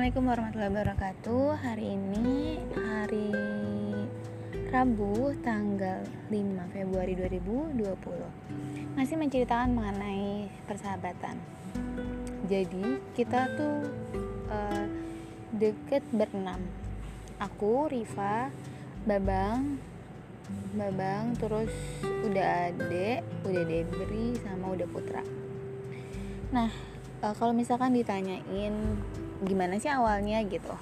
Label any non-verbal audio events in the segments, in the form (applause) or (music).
Assalamualaikum warahmatullahi wabarakatuh. Hari ini hari Rabu tanggal 5 Februari 2020 Masih menceritakan mengenai persahabatan. Jadi kita tuh uh, deket berenam. Aku, Riva, Babang, Babang, terus udah Ade, udah Debri, sama udah Putra. Nah, uh, kalau misalkan ditanyain gimana sih awalnya gitu?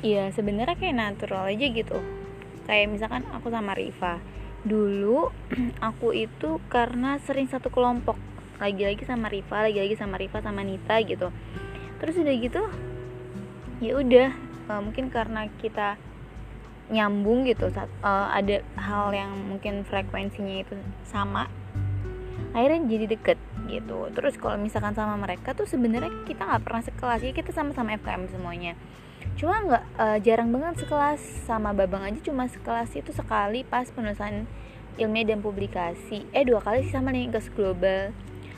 Iya sebenarnya kayak natural aja gitu. Kayak misalkan aku sama Riva. Dulu (clears throat) aku itu karena sering satu kelompok. Lagi-lagi sama Riva lagi-lagi sama Riva sama Nita gitu. Terus udah gitu ya udah. Uh, mungkin karena kita nyambung gitu uh, ada hal yang mungkin frekuensinya itu sama akhirnya jadi deket gitu. Terus kalau misalkan sama mereka tuh sebenarnya kita nggak pernah sekelas ya kita sama-sama FKM semuanya. Cuma nggak uh, jarang banget sekelas sama babang aja cuma sekelas itu sekali pas penulisan ilmiah dan publikasi. Eh dua kali sih sama nih global.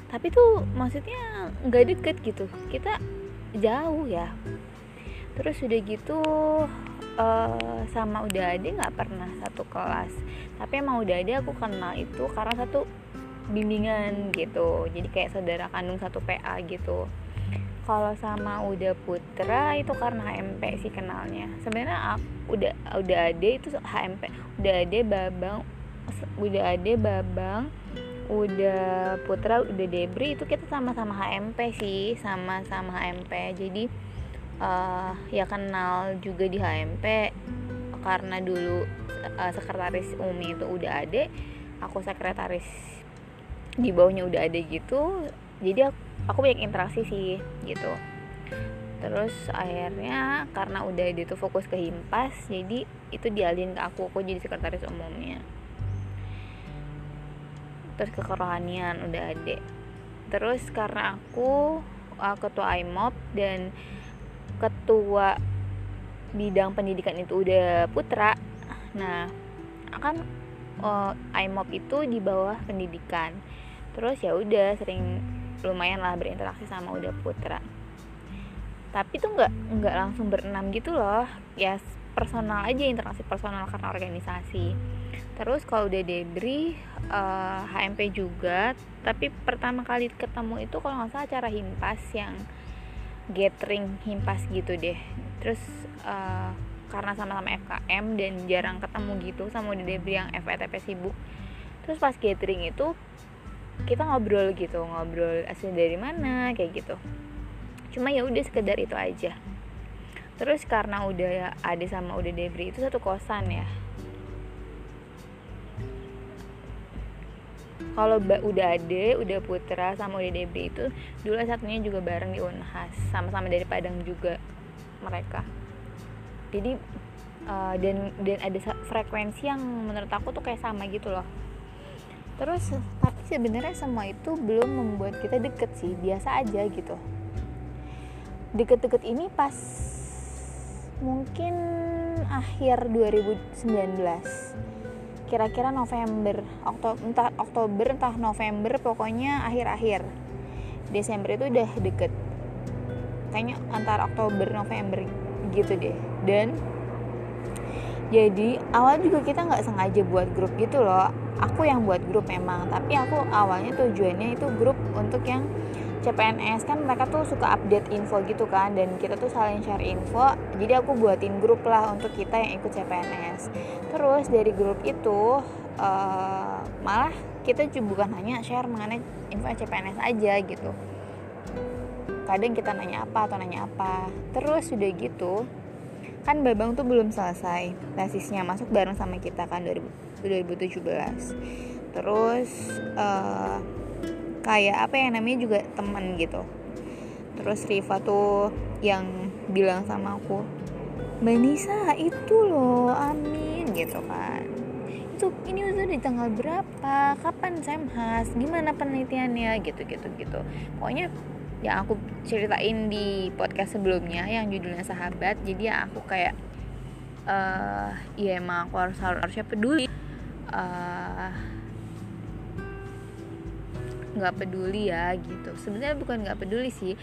Tapi tuh maksudnya nggak deket gitu kita jauh ya. Terus udah gitu uh, sama udah ada nggak pernah satu kelas. Tapi emang udah ada aku kenal itu karena satu bimbingan gitu. Jadi kayak saudara kandung satu PA gitu. Kalau sama udah putra itu karena HMP sih kenalnya. Sebenarnya udah udah ada itu HMP udah ada babang udah ada babang udah putra udah debri itu kita sama-sama HMP sih. Sama-sama HMP jadi uh, ya kenal juga di HMP karena dulu uh, sekretaris umi itu udah ada aku sekretaris di bawahnya udah ada gitu jadi aku, aku banyak interaksi sih gitu. Terus akhirnya karena udah ada tuh fokus ke himpas jadi itu dialin ke aku aku jadi sekretaris umumnya. Terus ke kerohanian udah ada. Terus karena aku uh, ketua IMOP dan ketua bidang pendidikan itu udah putra nah akan uh, IMOP itu di bawah pendidikan terus ya udah sering lumayan lah berinteraksi sama udah putra. Tapi tuh nggak nggak langsung berenam gitu loh. Ya personal aja interaksi personal karena organisasi. Terus kalau udah debri uh, eh, HMP juga. Tapi pertama kali ketemu itu kalau nggak salah acara himpas yang gathering himpas gitu deh. Terus uh, karena sama-sama FKM dan jarang ketemu gitu sama udah debri yang FETP sibuk. Terus pas gathering itu kita ngobrol gitu ngobrol asli dari mana kayak gitu. Cuma ya udah sekedar itu aja. Terus karena udah ada sama udah Debri itu satu kosan ya. Kalau udah ada udah Putra sama udah Debri itu dulu satunya juga bareng di Unhas sama-sama dari Padang juga mereka. Jadi uh, dan dan ada frekuensi yang menurut aku tuh kayak sama gitu loh. Terus sebenarnya semua itu belum membuat kita deket sih biasa aja gitu. Deket-deket ini pas mungkin akhir 2019 kira-kira November Oktober entah Oktober entah November pokoknya akhir-akhir. Desember itu udah deket. Kayaknya antara Oktober November gitu deh. Dan jadi awal juga kita nggak sengaja buat grup gitu loh aku yang buat grup memang tapi aku awalnya tujuannya itu grup untuk yang CPNS kan mereka tuh suka update info gitu kan dan kita tuh saling share info. Jadi aku buatin grup lah untuk kita yang ikut CPNS terus dari grup itu uh, malah kita juga bukan hanya share mengenai info CPNS aja gitu. Kadang kita nanya apa atau nanya apa. Terus udah gitu kan Babang tuh belum selesai tesisnya masuk bareng sama kita kan 2017 terus uh, kayak apa yang namanya juga teman gitu. Terus Riva tuh yang bilang sama aku Mbak itu loh amin gitu kan. Itu ini udah di tanggal berapa? Kapan semhas gimana penelitiannya? Gitu gitu gitu. Pokoknya yang aku ceritain di podcast sebelumnya yang judulnya sahabat jadi ya aku kayak uh, ya emang aku harus harusnya peduli. eh, nggak uh, peduli ya gitu. Sebenarnya bukan nggak peduli sih.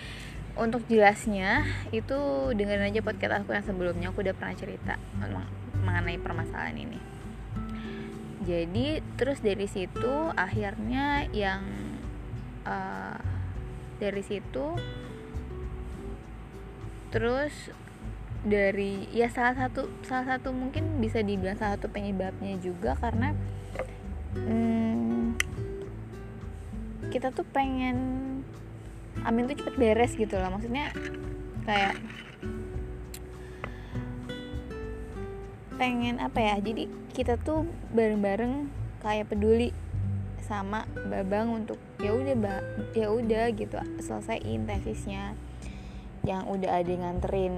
Untuk jelasnya itu dengerin aja podcast aku yang sebelumnya. Aku udah pernah cerita mengenai permasalahan ini. Jadi terus dari situ akhirnya yang uh, dari situ terus dari ya salah satu salah satu mungkin bisa dibilang salah satu penyebabnya juga karena hmm, kita tuh pengen amin tuh cepet beres gitu lah maksudnya kayak pengen apa ya? Jadi kita tuh bareng-bareng kayak peduli sama babang untuk ya udah ya udah gitu selesaiin tesisnya. Yang udah ada nganterin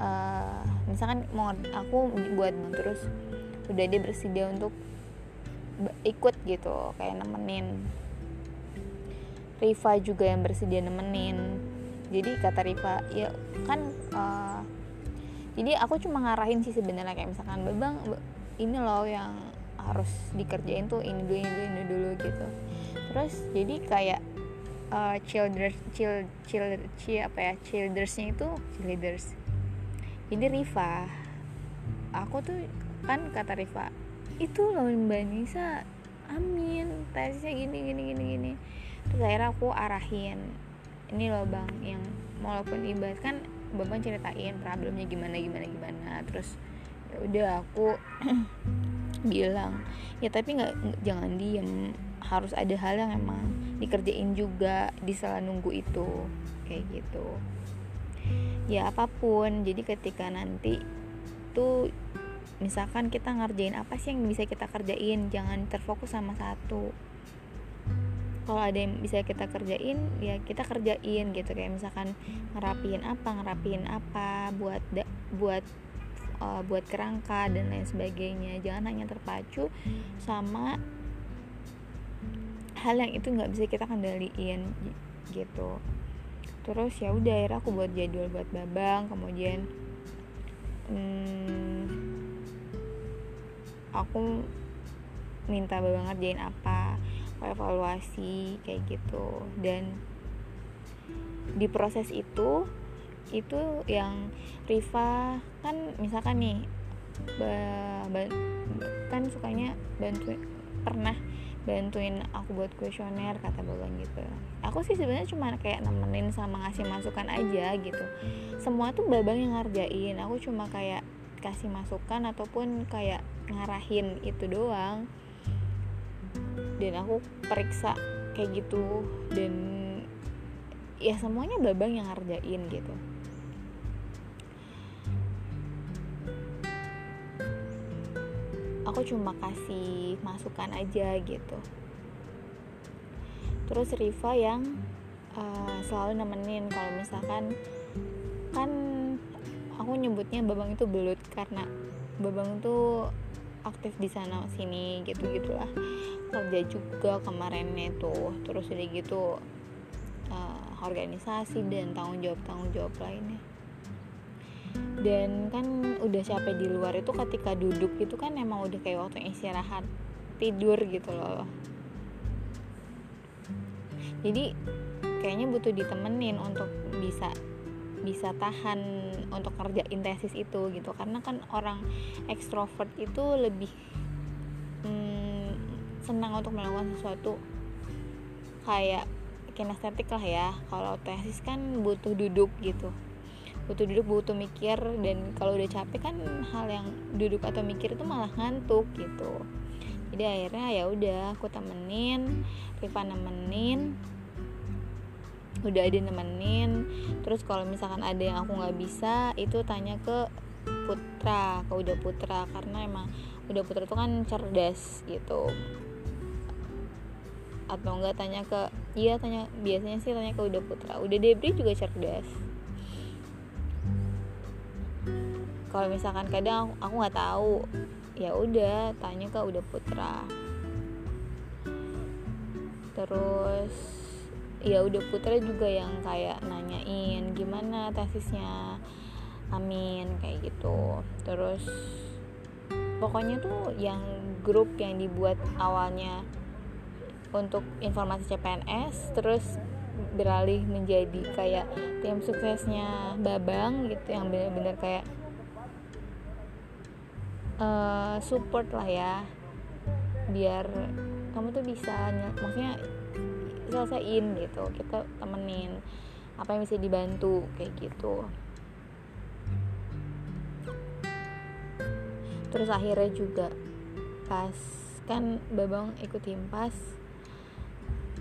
uh, misalkan mau aku buat terus udah dia bersedia untuk ikut gitu kayak nemenin. Riva juga yang bersedia nemenin. Jadi kata Riva ya kan uh, jadi aku cuma ngarahin sih sebenarnya kayak misalkan bang ini loh yang harus dikerjain tuh ini dulu ini dulu ini dulu gitu. Terus jadi kayak uh, children child child chi apa ya childersnya itu leaders jadi Riva. Aku tuh kan kata Riva itu loh Mbak Nisa amin tesnya gini gini gini gini. Terus akhirnya aku arahin ini loh bang yang walaupun ibas kan bapak ceritain problemnya gimana gimana gimana. Terus ya udah aku (clears throat) bilang ya tapi nggak jangan diem harus ada hal yang emang dikerjain juga di sela nunggu itu. Kayak gitu ya apa pun. Jadi ketika nanti tuh misalkan kita ngerjain apa sih yang bisa kita kerjain? Jangan terfokus sama satu. Kalau ada yang bisa kita kerjain ya kita kerjain gitu. Kayak misalkan ngerapiin apa ngerapiin apa buat da, buat uh, buat kerangka dan lain sebagainya. Jangan hanya terpacu sama hal yang itu nggak bisa kita kendaliin gitu terus ya udah akhirnya aku buat jadwal buat babang kemudian hmm, aku minta babang ngerjain apa evaluasi kayak gitu. Dan di proses itu itu yang Riva kan misalkan nih kan sukanya bantu pernah bantuin aku buat kuesioner kata Babang gitu. Aku sih sebenarnya cuma kayak nemenin sama ngasih masukan aja gitu. Semua tuh Babang yang ngerjain. Aku cuma kayak kasih masukan ataupun kayak ngarahin itu doang. Dan aku periksa kayak gitu. Dan ya semuanya babang yang ngerjain gitu aku cuma kasih masukan aja gitu. Terus Riva yang uh, selalu nemenin kalau misalkan kan aku nyebutnya babang itu belut karena babang itu aktif di sana sini gitu gitulah. Kerja juga kemarinnya tuh terus udah gitu uh, organisasi dan tanggung jawab tanggung jawab lainnya dan kan udah capek di luar itu ketika duduk itu kan emang udah kayak waktu istirahat tidur gitu loh. Jadi kayaknya butuh ditemenin untuk bisa bisa tahan untuk kerja tesis itu gitu. Karena kan orang ekstrovert itu lebih hmm, senang untuk melakukan sesuatu kayak kinestetik lah ya. Kalau tesis kan butuh duduk gitu butuh duduk butuh mikir dan kalau udah capek kan hal yang duduk atau mikir itu malah ngantuk gitu. Jadi akhirnya ya udah aku temenin Riva nemenin udah ada nemenin. Terus kalau misalkan ada yang aku nggak bisa itu tanya ke Putra ke Udah Putra karena emang Udah Putra itu kan cerdas gitu. Atau enggak tanya ke iya tanya biasanya sih tanya ke Udah Putra. Udah Debri juga cerdas kalau misalkan kadang aku nggak tahu ya udah tanya ke Udah Putra. Terus ya udah putra juga yang kayak nanyain gimana tesisnya. Amin kayak gitu. Terus pokoknya tuh yang grup yang dibuat awalnya untuk informasi CPNS terus beralih menjadi kayak tim suksesnya Babang gitu yang bener-bener kayak uh, support lah ya. Biar kamu tuh bisa maksudnya selesaiin gitu kita temenin. Apa yang bisa dibantu kayak gitu. Terus akhirnya juga pas kan babang ikut himpas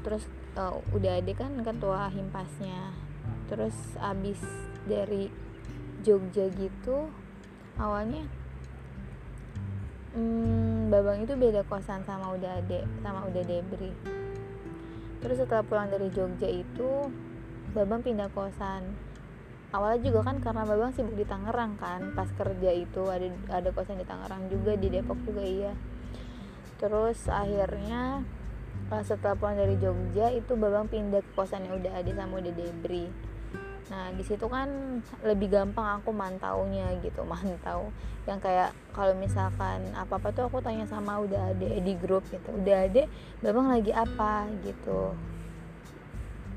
terus uh, udah ada kan ketua himpasnya. Terus abis dari Jogja gitu awalnya hmm, babang itu beda kosan sama udah ade sama udah debri. Terus setelah pulang dari Jogja itu babang pindah kosan. Awalnya juga kan karena babang sibuk di Tangerang kan pas kerja itu ada ada kosan di Tangerang juga di Depok juga iya. Terus akhirnya setelah pulang dari Jogja itu babang pindah ke kosan yang udah ada sama udah Debri nah di situ kan lebih gampang aku mantaunya gitu (laughs) mantau. Yang kayak kalau misalkan apa apa tuh aku tanya sama udah ada di grup gitu udah ada babang lagi apa? Gitu.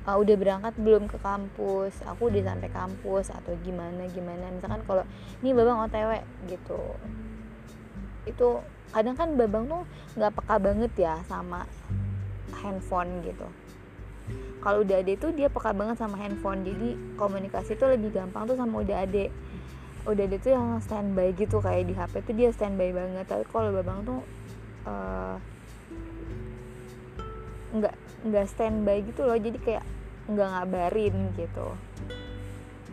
Uh, udah berangkat belum ke kampus? Aku udah sampai kampus atau gimana gimana? Misalkan kalau ini babang otw gitu. Itu kadang kan babang tuh nggak peka banget ya sama handphone gitu kalau udah ada itu dia peka banget sama handphone. Jadi komunikasi tuh lebih gampang tuh sama udah ada. Udah ada tuh yang standby gitu kayak di HP tuh dia standby banget. Tapi kalau babang tuh uh, nggak nggak standby gitu loh. Jadi kayak nggak ngabarin gitu.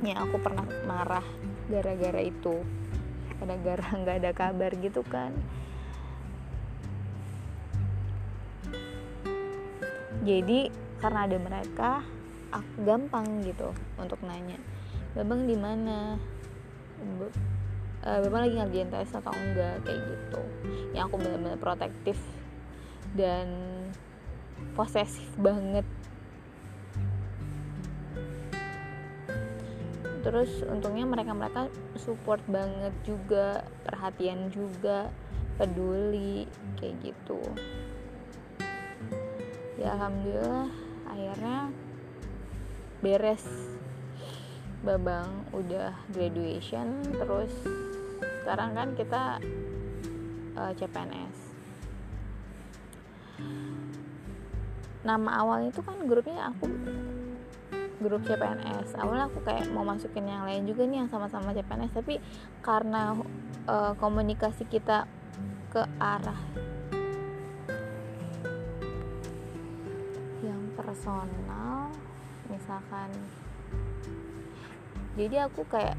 Ya aku pernah marah gara-gara itu. Gara-gara (laughs) nggak ada kabar gitu kan. Jadi karena ada mereka aku gampang gitu untuk nanya babang di mana? Uh, babang lagi ngerjain tes atau enggak? Kayak gitu. Yang aku benar-benar protektif dan posesif banget. Terus untungnya mereka mereka support banget juga perhatian juga peduli kayak gitu. Ya alhamdulillah akhirnya beres. Babang udah graduation terus sekarang kan kita uh, eh, CPNS nama awalnya itu kan grupnya aku grup CPNS awalnya aku kayak mau masukin yang lain juga nih yang sama-sama CPNS tapi karena uh, komunikasi kita ke arah personal misalkan jadi aku kayak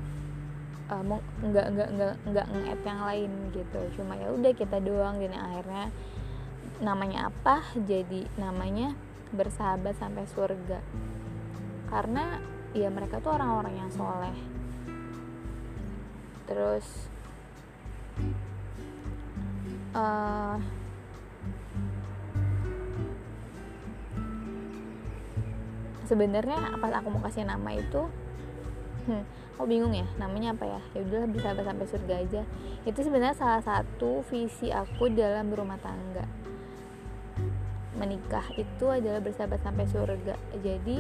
uh, nggak nggak nggak nggak nge yang lain gitu. Cuma ya udah kita doang dan akhirnya namanya apa jadi namanya bersahabat sampai surga. Karena ya mereka tuh orang-orang yang soleh. Terus uh, sebenarnya pas aku mau kasih nama itu hmm, aku bingung ya namanya apa ya? Ya udahlah bisa sampai surga aja. Itu sebenarnya salah satu visi aku dalam berumah tangga. Menikah itu adalah bersahabat sampai surga. Jadi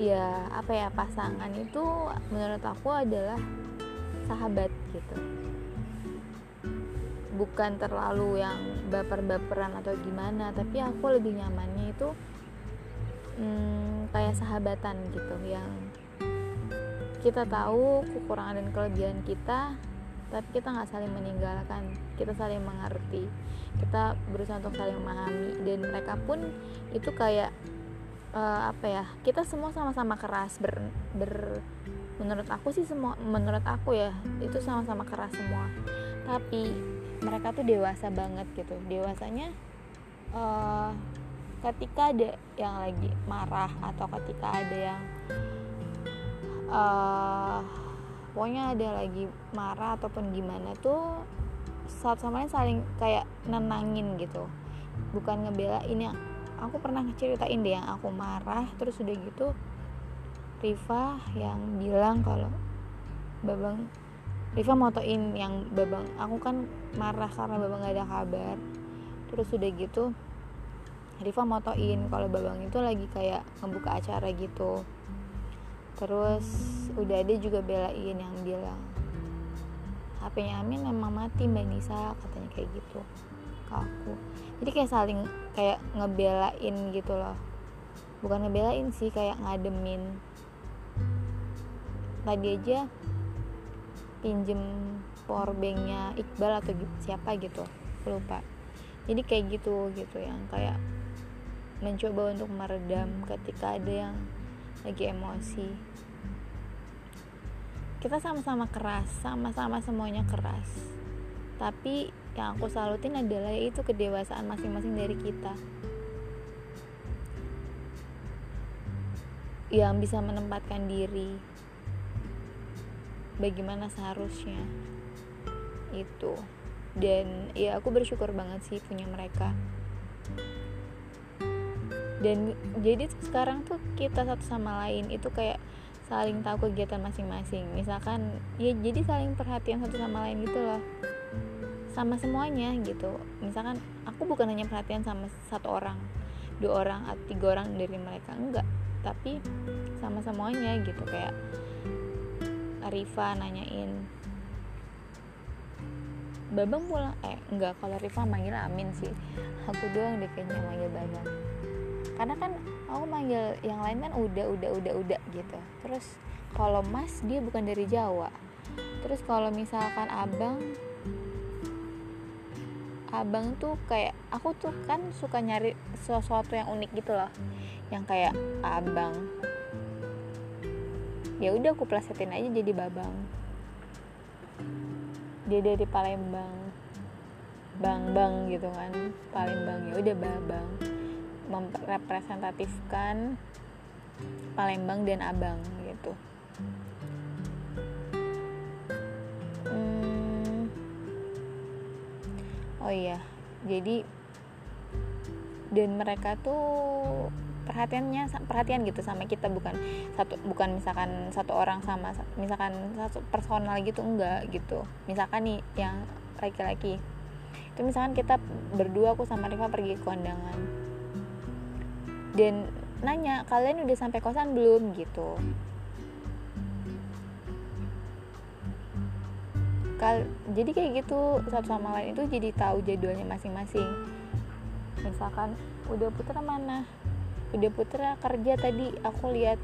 ya apa ya pasangan itu menurut aku adalah sahabat gitu. Bukan terlalu yang baper-baperan atau gimana tapi aku lebih nyamannya itu hmm, kayak sahabatan gitu yang kita tahu kekurangan dan kelebihan kita tapi kita nggak saling meninggalkan kita saling mengerti kita berusaha untuk saling memahami dan mereka pun itu kayak uh, apa ya kita semua sama-sama keras ber, ber menurut aku sih semua menurut aku ya itu sama-sama keras semua. Tapi mereka tuh dewasa banget gitu dewasanya uh, ketika ada yang lagi marah atau ketika ada yang uh, pokoknya ada lagi marah ataupun gimana tuh saat sama lain saling kayak nenangin gitu. Bukan ngebela ini aku pernah ceritain deh yang aku marah terus udah gitu Riva yang bilang kalau babang Riva motoin yang babang aku kan marah karena babang gak ada kabar. Terus udah gitu Riva motoin kalau Babang itu lagi kayak ngebuka acara gitu. Terus udah ada juga belain yang bilang HP-nya Amin memang mati Mbak Nisa katanya kayak gitu ke aku. Jadi kayak saling kayak ngebelain gitu loh. Bukan ngebelain sih kayak ngademin. Tadi aja pinjem powerbanknya Iqbal atau siapa gitu lupa. Jadi kayak gitu gitu yang kayak mencoba untuk meredam ketika ada yang lagi emosi. Kita sama-sama keras sama-sama semuanya keras. Tapi yang aku salutin adalah itu kedewasaan masing-masing dari kita. Yang bisa menempatkan diri bagaimana seharusnya. Itu. Dan ya aku bersyukur banget sih punya mereka dan jadi sekarang tuh kita satu sama lain itu kayak saling tahu kegiatan masing-masing. Misalkan ya jadi saling perhatian satu sama lain gitu loh. Sama semuanya gitu. Misalkan aku bukan hanya perhatian sama satu orang dua orang atau tiga orang dari mereka enggak. Tapi sama semuanya gitu kayak Arifa nanyain Babang pulang? Eh enggak kalau Rifa manggil Amin sih. Aku doang deh kayaknya manggil Babang karena kan aku manggil yang lain kan udah udah udah udah gitu. Terus kalau mas dia bukan dari Jawa. Terus kalau misalkan abang abang tuh kayak aku tuh kan suka nyari sesuatu yang unik gitu loh. Yang kayak abang. Ya udah aku plesetin aja jadi babang. Dia dari Palembang. Bang bang gitu kan. Palembang. Ya udah babang merepresentatifkan Palembang dan Abang gitu. Hmm, oh iya, jadi dan mereka tuh perhatiannya perhatian gitu sama kita bukan satu bukan misalkan satu orang sama misalkan satu personal gitu enggak gitu. Misalkan nih yang laki-laki. Itu misalkan kita berdua aku sama Riva pergi ke kondangan dan nanya kalian udah sampai kosan belum? Gitu. Kal jadi kayak gitu satu sama lain itu jadi tahu jadwalnya masing-masing. Misalkan udah putra mana? Udah putra kerja tadi aku lihat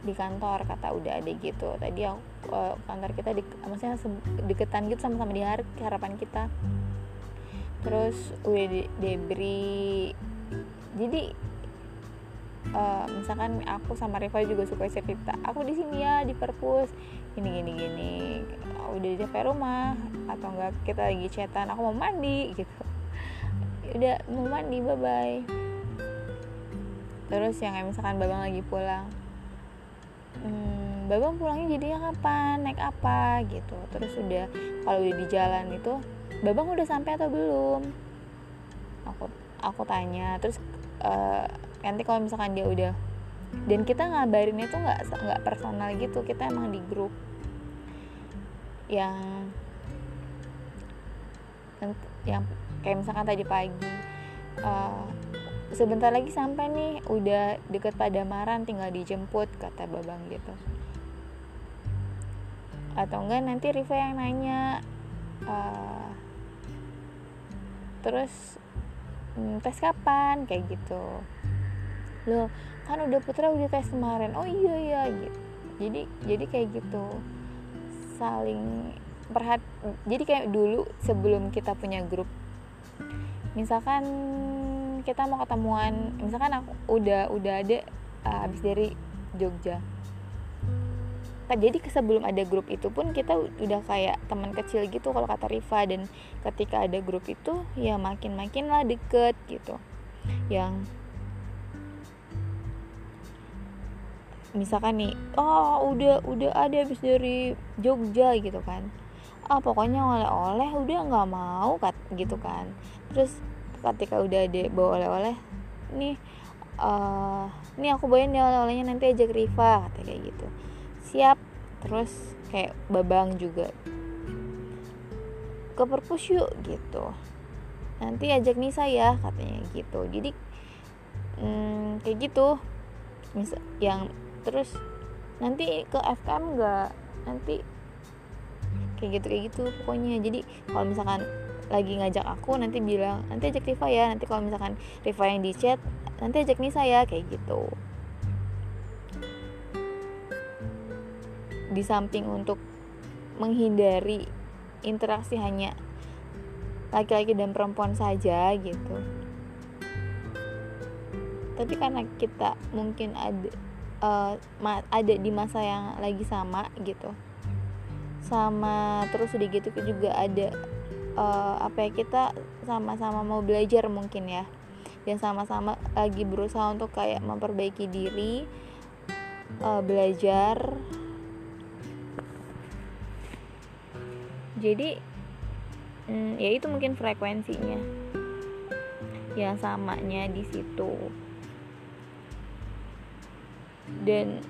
di kantor kata udah ada gitu. Tadi aku uh, kantor kita di maksudnya deketan gitu sama-sama di harapan kita. Terus udah debri. Jadi uh, misalkan aku sama Riva juga suka cerita aku di sini ya di perpus gini gini gini. Udah di DP rumah atau enggak kita lagi chatan aku mau mandi (laughs) gitu. Udah mau mandi bye bye terus yang kayak misalkan babang lagi pulang hmm, babang pulangnya jadinya kapan? Naik apa? Gitu. Terus udah kalau udah di jalan itu babang udah sampai atau belum? Aku aku tanya. Terus uh, nanti kalau misalkan dia udah dan kita ngabarinnya tuh nggak nggak personal gitu kita emang di grup. Yang yang kayak misalkan tadi pagi uh, sebentar lagi sampai nih udah deket Padamaran tinggal dijemput kata babang gitu. Atau enggak nanti Riva yang nanya uh, terus hmm, tes kapan? Kayak gitu loh kan udah putra udah tes kemarin. Oh iya iya gitu. Jadi jadi kayak gitu. Saling perhat jadi kayak dulu sebelum kita punya grup misalkan kita mau ketemuan misalkan aku udah udah ada uh, habis dari Jogja. Jadi sebelum ada grup itu pun kita udah kayak teman kecil gitu kalau kata Riva. Dan ketika ada grup itu ya makin makin lah deket gitu. Yang misalkan nih oh udah udah ada habis dari Jogja gitu kan. Ah pokoknya oleh-oleh udah nggak mau kat gitu kan. Terus ketika udah ada bawa oleh-oleh nih uh, nih aku bawain ya oleh-olehnya nanti ajak Riva kata kayak gitu. Siap. Terus kayak babang juga. Ke perpus yuk gitu. Nanti ajak Nisa ya katanya gitu. Jadi hmm, kayak gitu. Misal yang terus nanti ke FKM nggak nanti kayak gitu kayak gitu pokoknya. Jadi kalau misalkan lagi ngajak aku nanti bilang nanti ajak Riva ya nanti kalau misalkan Riva yang di chat nanti ajak Nisa ya kayak gitu. Di samping untuk menghindari interaksi hanya laki-laki dan perempuan saja gitu. Tapi karena kita mungkin ada uh, ada di masa yang lagi sama gitu. Sama terus udah gitu juga ada uh, apa ya kita sama-sama mau belajar mungkin ya. Dan sama-sama lagi berusaha untuk kayak memperbaiki diri uh, belajar. Jadi hmm, ya itu mungkin frekuensinya. Yang samanya di situ dan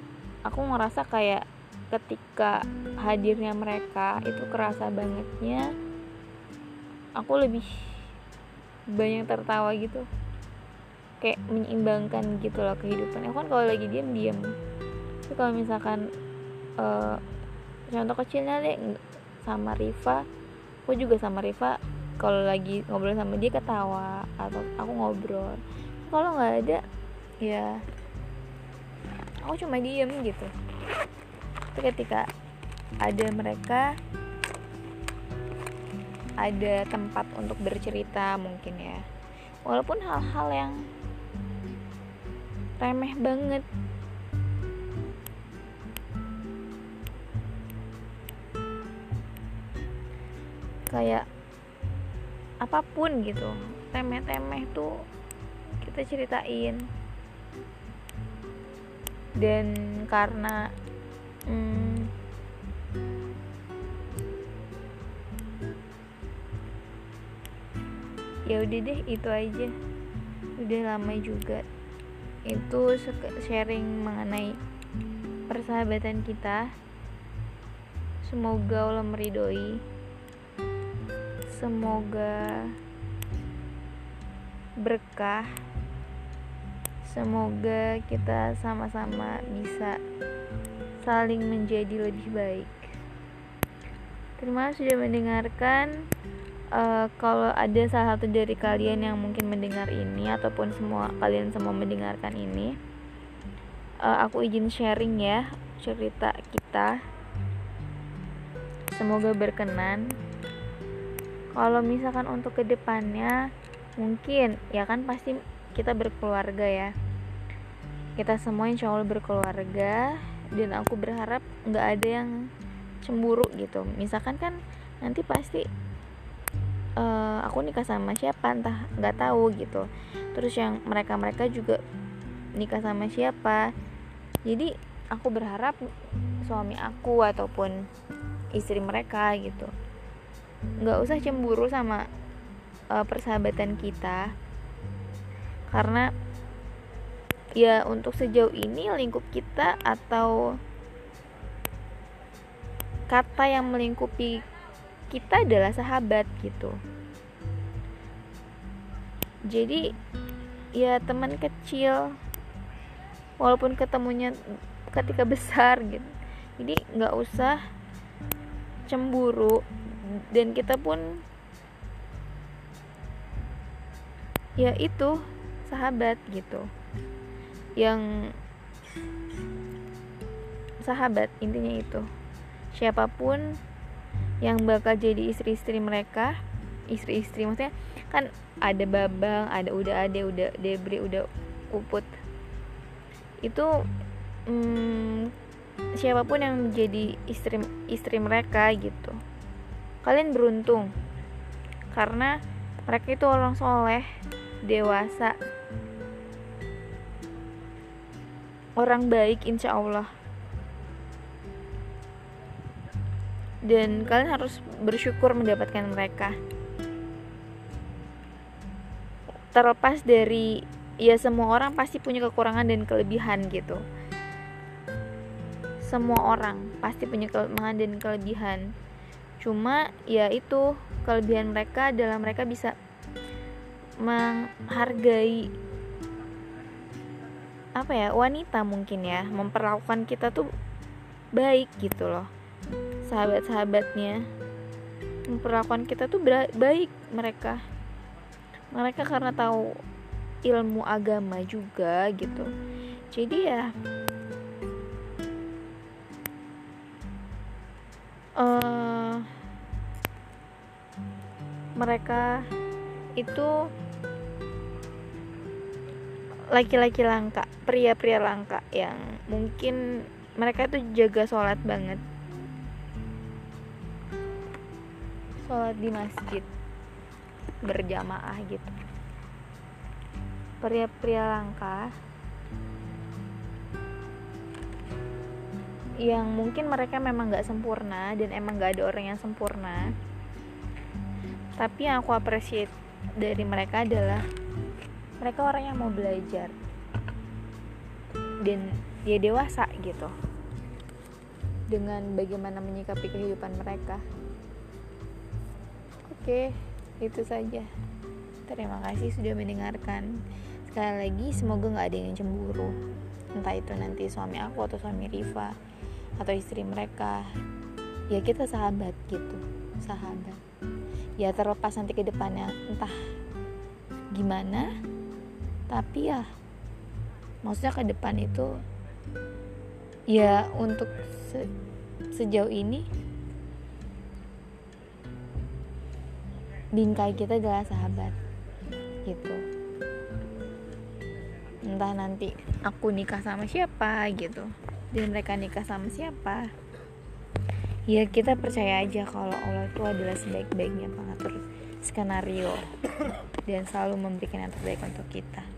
aku ngerasa kayak ketika hadirnya mereka itu kerasa bangetnya aku lebih banyak tertawa gitu. Kayak menyeimbangkan gitu loh kehidupan aku kan kalau lagi diam diam tapi kalau misalkan uh, contoh kecilnya deh sama Riva. Aku juga sama Riva kalau lagi ngobrol sama dia ketawa atau aku ngobrol. Kalau nggak ada ya aku cuma diem gitu. Tapi ketika ada mereka ada tempat untuk bercerita mungkin ya. Walaupun hal-hal yang remeh banget. Kayak apa pun gitu temeh-temeh tuh kita ceritain dan karena hmm, ya udah deh itu aja. Udah lama juga. Itu sharing mengenai persahabatan kita. Semoga Allah meridoi semoga berkah semoga kita sama-sama bisa saling menjadi lebih baik. Terima kasih sudah mendengarkan. Uh, kalau ada salah satu dari kalian yang mungkin mendengar ini ataupun semua kalian semua mendengarkan ini uh, aku izin sharing ya cerita kita. Semoga berkenan. Kalau misalkan untuk ke depannya mungkin ya kan pasti kita berkeluarga ya. Kita semua insya Allah berkeluarga dan aku berharap nggak ada yang cemburu gitu. Misalkan kan nanti pasti uh, aku nikah sama siapa entah nggak tahu gitu. Terus yang mereka mereka juga nikah sama siapa. Jadi aku berharap suami aku ataupun istri mereka gitu. Nggak usah cemburu sama uh, persahabatan kita karena ya untuk sejauh ini lingkup kita atau kata yang melingkupi kita adalah sahabat gitu. Jadi ya teman kecil walaupun ketemunya ketika besar gitu jadi nggak usah cemburu dan kita pun ya itu sahabat gitu. Yang sahabat intinya itu. Siapa pun yang bakal jadi istri-istri mereka istri-istri maksudnya kan ada babang ada udah ada udah debri udah uput. Itu hmm, siapa pun yang menjadi istri istri mereka gitu. Kalian beruntung karena mereka itu orang soleh dewasa orang baik insya Allah. Dan kalian harus bersyukur mendapatkan mereka. Terlepas dari ya semua orang pasti punya kekurangan dan kelebihan gitu. Semua orang pasti punya kelemahan dan kelebihan. Cuma ya itu kelebihan mereka adalah mereka bisa menghargai apa ya wanita mungkin ya memperlakukan kita tuh baik gitu loh. Sahabat-sahabatnya memperlakukan kita tuh baik mereka. Mereka karena tahu ilmu agama juga gitu. Jadi ya uh, mereka itu laki-laki langka, pria-pria langka yang mungkin mereka tuh jaga sholat banget. Sholat di masjid berjamaah gitu. Pria-pria langka yang mungkin mereka memang gak sempurna dan emang gak ada orang yang sempurna tapi yang aku appreciate dari mereka adalah mereka orang yang mau belajar. Dan dia dewasa gitu. Dengan bagaimana menyikapi kehidupan mereka. Oke itu saja. Terima kasih sudah mendengarkan. Sekali lagi semoga nggak ada yang cemburu. Entah itu nanti suami aku atau suami Riva atau istri mereka. Ya kita sahabat gitu. Sahabat. Ya terlepas nanti ke depannya entah gimana tapi ya maksudnya ke depan itu ya untuk se sejauh ini bingkai kita adalah sahabat gitu. Entah nanti aku nikah sama siapa gitu. Dan mereka nikah sama siapa. Ya kita percaya aja kalau Allah itu adalah sebaik-baiknya pengatur skenario dan selalu memberikan yang terbaik untuk kita